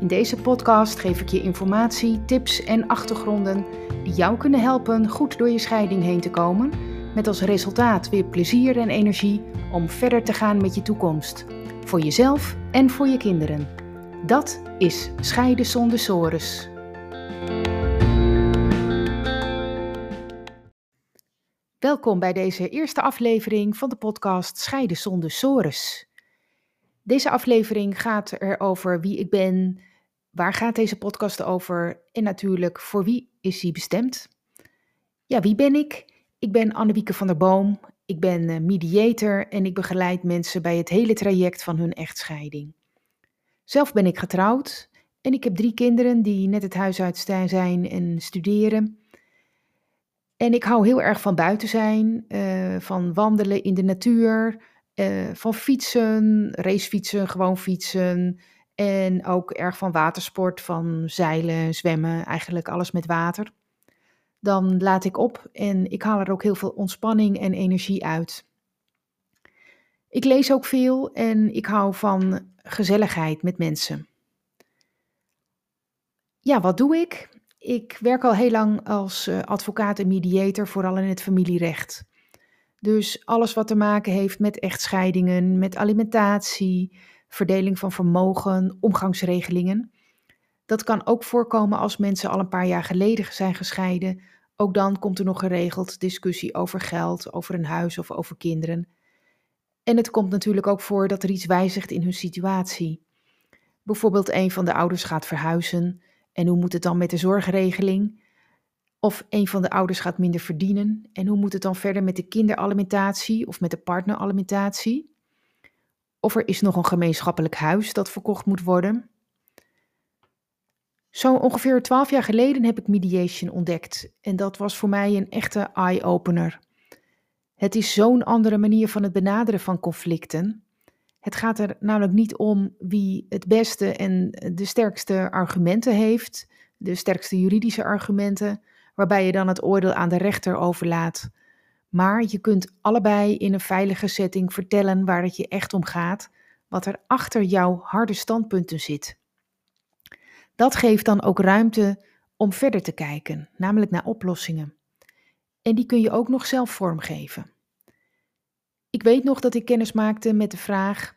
In deze podcast geef ik je informatie, tips en achtergronden die jou kunnen helpen goed door je scheiding heen te komen, met als resultaat weer plezier en energie om verder te gaan met je toekomst, voor jezelf en voor je kinderen. Dat is Scheiden zonder sores. Welkom bij deze eerste aflevering van de podcast Scheiden zonder sores. Deze aflevering gaat erover wie ik ben, Waar gaat deze podcast over? En natuurlijk, voor wie is hij bestemd? Ja, wie ben ik? Ik ben Annewieke van der Boom. Ik ben eh, mediator en ik begeleid mensen bij het hele traject van hun echtscheiding. Zelf ben ik getrouwd en ik heb drie kinderen die net het huis uit zijn en studeren. En ik hou heel erg van buiten zijn, uh, van wandelen in de natuur, uh, van fietsen, racefietsen, gewoon fietsen, en ook erg van watersport, van zeilen, zwemmen, eigenlijk alles met water. Dan laat ik op en ik haal er ook heel veel ontspanning en energie uit. Ik lees ook veel en ik hou van gezelligheid met mensen. Ja, wat doe ik? Ik werk al heel lang als eh, advocaat en mediator, vooral in het familierecht. Dus alles wat te maken heeft met echtscheidingen, met alimentatie, verdeling van vermogen, omgangsregelingen. Dat kan ook voorkomen als mensen al een paar jaar geleden zijn gescheiden. Ook dan komt er nog geregeld discussie over geld, over een huis of over kinderen. En het komt natuurlijk ook voor dat er iets wijzigt in hun situatie. Bijvoorbeeld een van de ouders gaat verhuizen en hoe moet het dan met de zorgregeling? Of een van de ouders gaat minder verdienen en hoe moet het dan verder met de kinderalimentatie of met de partneralimentatie? Of er is nog een gemeenschappelijk huis dat verkocht moet worden. Zo ongeveer twaalf jaar geleden heb ik mediation ontdekt en dat was voor mij een echte eye-opener. Het is zo'n andere manier van het benaderen van conflicten. Het gaat er namelijk niet om wie het beste en de sterkste argumenten heeft, de sterkste juridische argumenten, waarbij je dan het oordeel aan de rechter overlaat. Maar je kunt allebei in een veilige setting vertellen waar het je echt om gaat, wat er achter jouw harde standpunten zit. Dat geeft dan ook ruimte om verder te kijken, namelijk naar oplossingen. En die kun je ook nog zelf vormgeven. Ik weet nog dat ik kennis maakte met de vraag: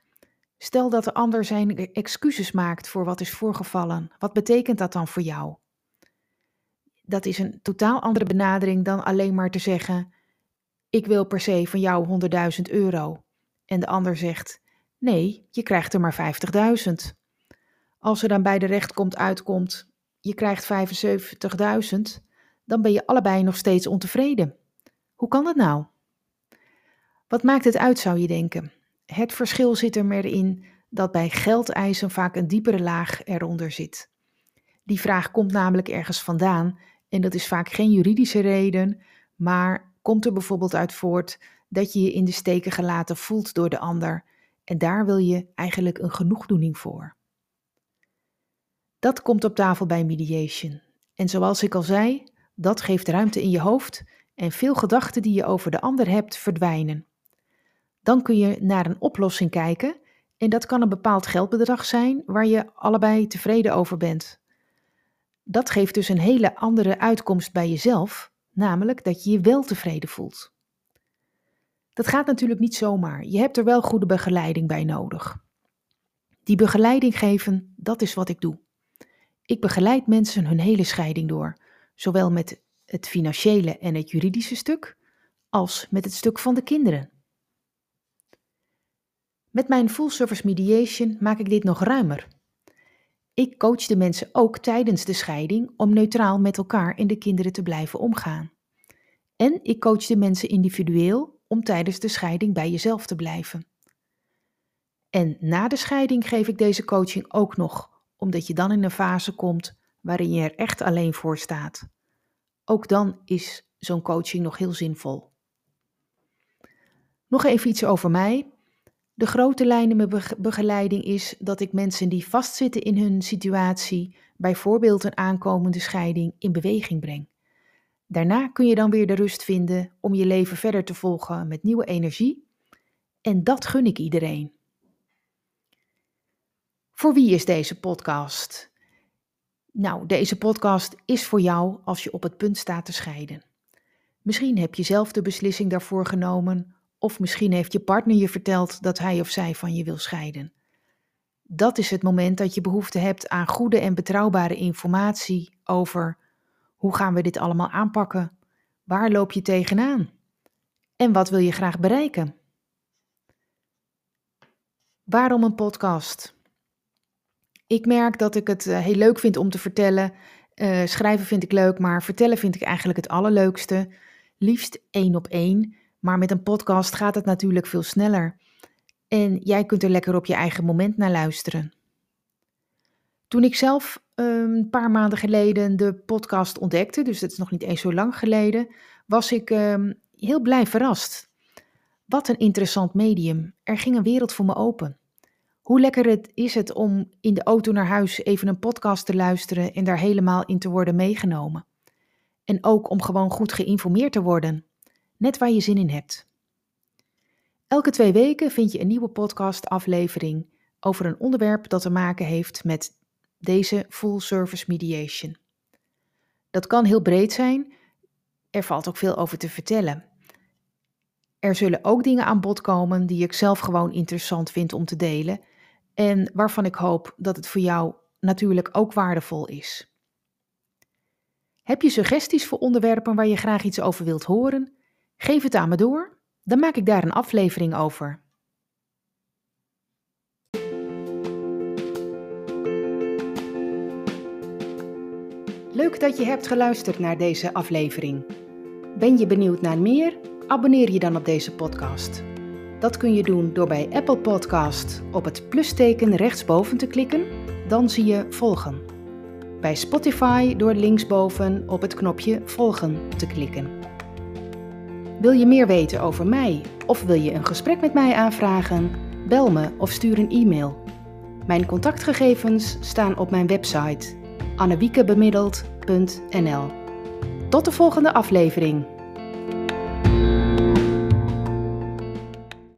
stel dat de ander zijn excuses maakt voor wat is voorgevallen, wat betekent dat dan voor jou? Dat is een totaal andere benadering dan alleen maar te zeggen: ik wil per se van jou 100.000 euro. En de ander zegt, nee, je krijgt er maar 50.000. Als er dan bij de rechtkomt uitkomt, je krijgt 75.000, dan ben je allebei nog steeds ontevreden. Hoe kan dat nou? Wat maakt het uit, zou je denken? Het verschil zit er meer in dat bij geldeisen vaak een diepere laag eronder zit. Die vraag komt namelijk ergens vandaan en dat is vaak geen juridische reden, maar komt er bijvoorbeeld uit voort dat je je in de steken gelaten voelt door de ander en daar wil je eigenlijk een genoegdoening voor. Dat komt op tafel bij mediation. En zoals ik al zei, dat geeft ruimte in je hoofd en veel gedachten die je over de ander hebt verdwijnen. Dan kun je naar een oplossing kijken en dat kan een bepaald geldbedrag zijn waar je allebei tevreden over bent. Dat geeft dus een hele andere uitkomst bij jezelf namelijk dat je je wel tevreden voelt. Dat gaat natuurlijk niet zomaar. Je hebt er wel goede begeleiding bij nodig. Die begeleiding geven, dat is wat ik doe. Ik begeleid mensen hun hele scheiding door, zowel met het financiële en het juridische stuk, als met het stuk van de kinderen. Met mijn full service mediation maak ik dit nog ruimer. Ik coach de mensen ook tijdens de scheiding om neutraal met elkaar en de kinderen te blijven omgaan. En ik coach de mensen individueel om tijdens de scheiding bij jezelf te blijven. En na de scheiding geef ik deze coaching ook nog, omdat je dan in een fase komt waarin je er echt alleen voor staat. Ook dan is zo'n coaching nog heel zinvol. Nog even iets over mij. De grote lijnen met begeleiding is dat ik mensen die vastzitten in hun situatie, bijvoorbeeld een aankomende scheiding, in beweging breng. Daarna kun je dan weer de rust vinden om je leven verder te volgen met nieuwe energie. En dat gun ik iedereen. Voor wie is deze podcast? Nou, deze podcast is voor jou als je op het punt staat te scheiden. Misschien heb je zelf de beslissing daarvoor genomen of misschien heeft je partner je verteld dat hij of zij van je wil scheiden. Dat is het moment dat je behoefte hebt aan goede en betrouwbare informatie over hoe gaan we dit allemaal aanpakken? Waar loop je tegenaan? En wat wil je graag bereiken? Waarom een podcast? Ik merk dat ik het eh, heel leuk vind om te vertellen. Uh, schrijven vind ik leuk, maar vertellen vind ik eigenlijk het allerleukste. Liefst één op één. Maar met een podcast gaat het natuurlijk veel sneller. En jij kunt er lekker op je eigen moment naar luisteren. Toen ik zelf ehm, een paar maanden geleden de podcast ontdekte, dus dat is nog niet eens zo lang geleden, was ik ehm, heel blij verrast. Wat een interessant medium. Er ging een wereld voor me open. Hoe lekker het is het om in de auto naar huis even een podcast te luisteren en daar helemaal in te worden meegenomen. En ook om gewoon goed geïnformeerd te worden net waar je zin in hebt. Elke twee weken vind je een nieuwe podcast-aflevering over een onderwerp dat te maken heeft met deze full service mediation. Dat kan heel breed zijn, er valt ook veel over te vertellen. Er zullen ook dingen aan bod komen die ik zelf gewoon interessant vind om te delen en waarvan ik hoop dat het voor jou natuurlijk ook waardevol is. Heb je suggesties voor onderwerpen waar je graag iets over wilt horen? Geef het aan me door, dan maak ik daar een aflevering over. Leuk dat je hebt geluisterd naar deze aflevering. Ben je benieuwd naar meer? Abonneer je dan op deze podcast. Dat kun je doen door bij Apple Podcast op het plusteken rechtsboven te klikken, dan zie je volgen. Bij Spotify door linksboven op het knopje volgen te klikken. Wil je meer weten over mij of wil je een gesprek met mij aanvragen? Bel me of stuur een e-mail. Mijn contactgegevens staan op mijn website annewiekebemiddeld.nl. Tot de volgende aflevering.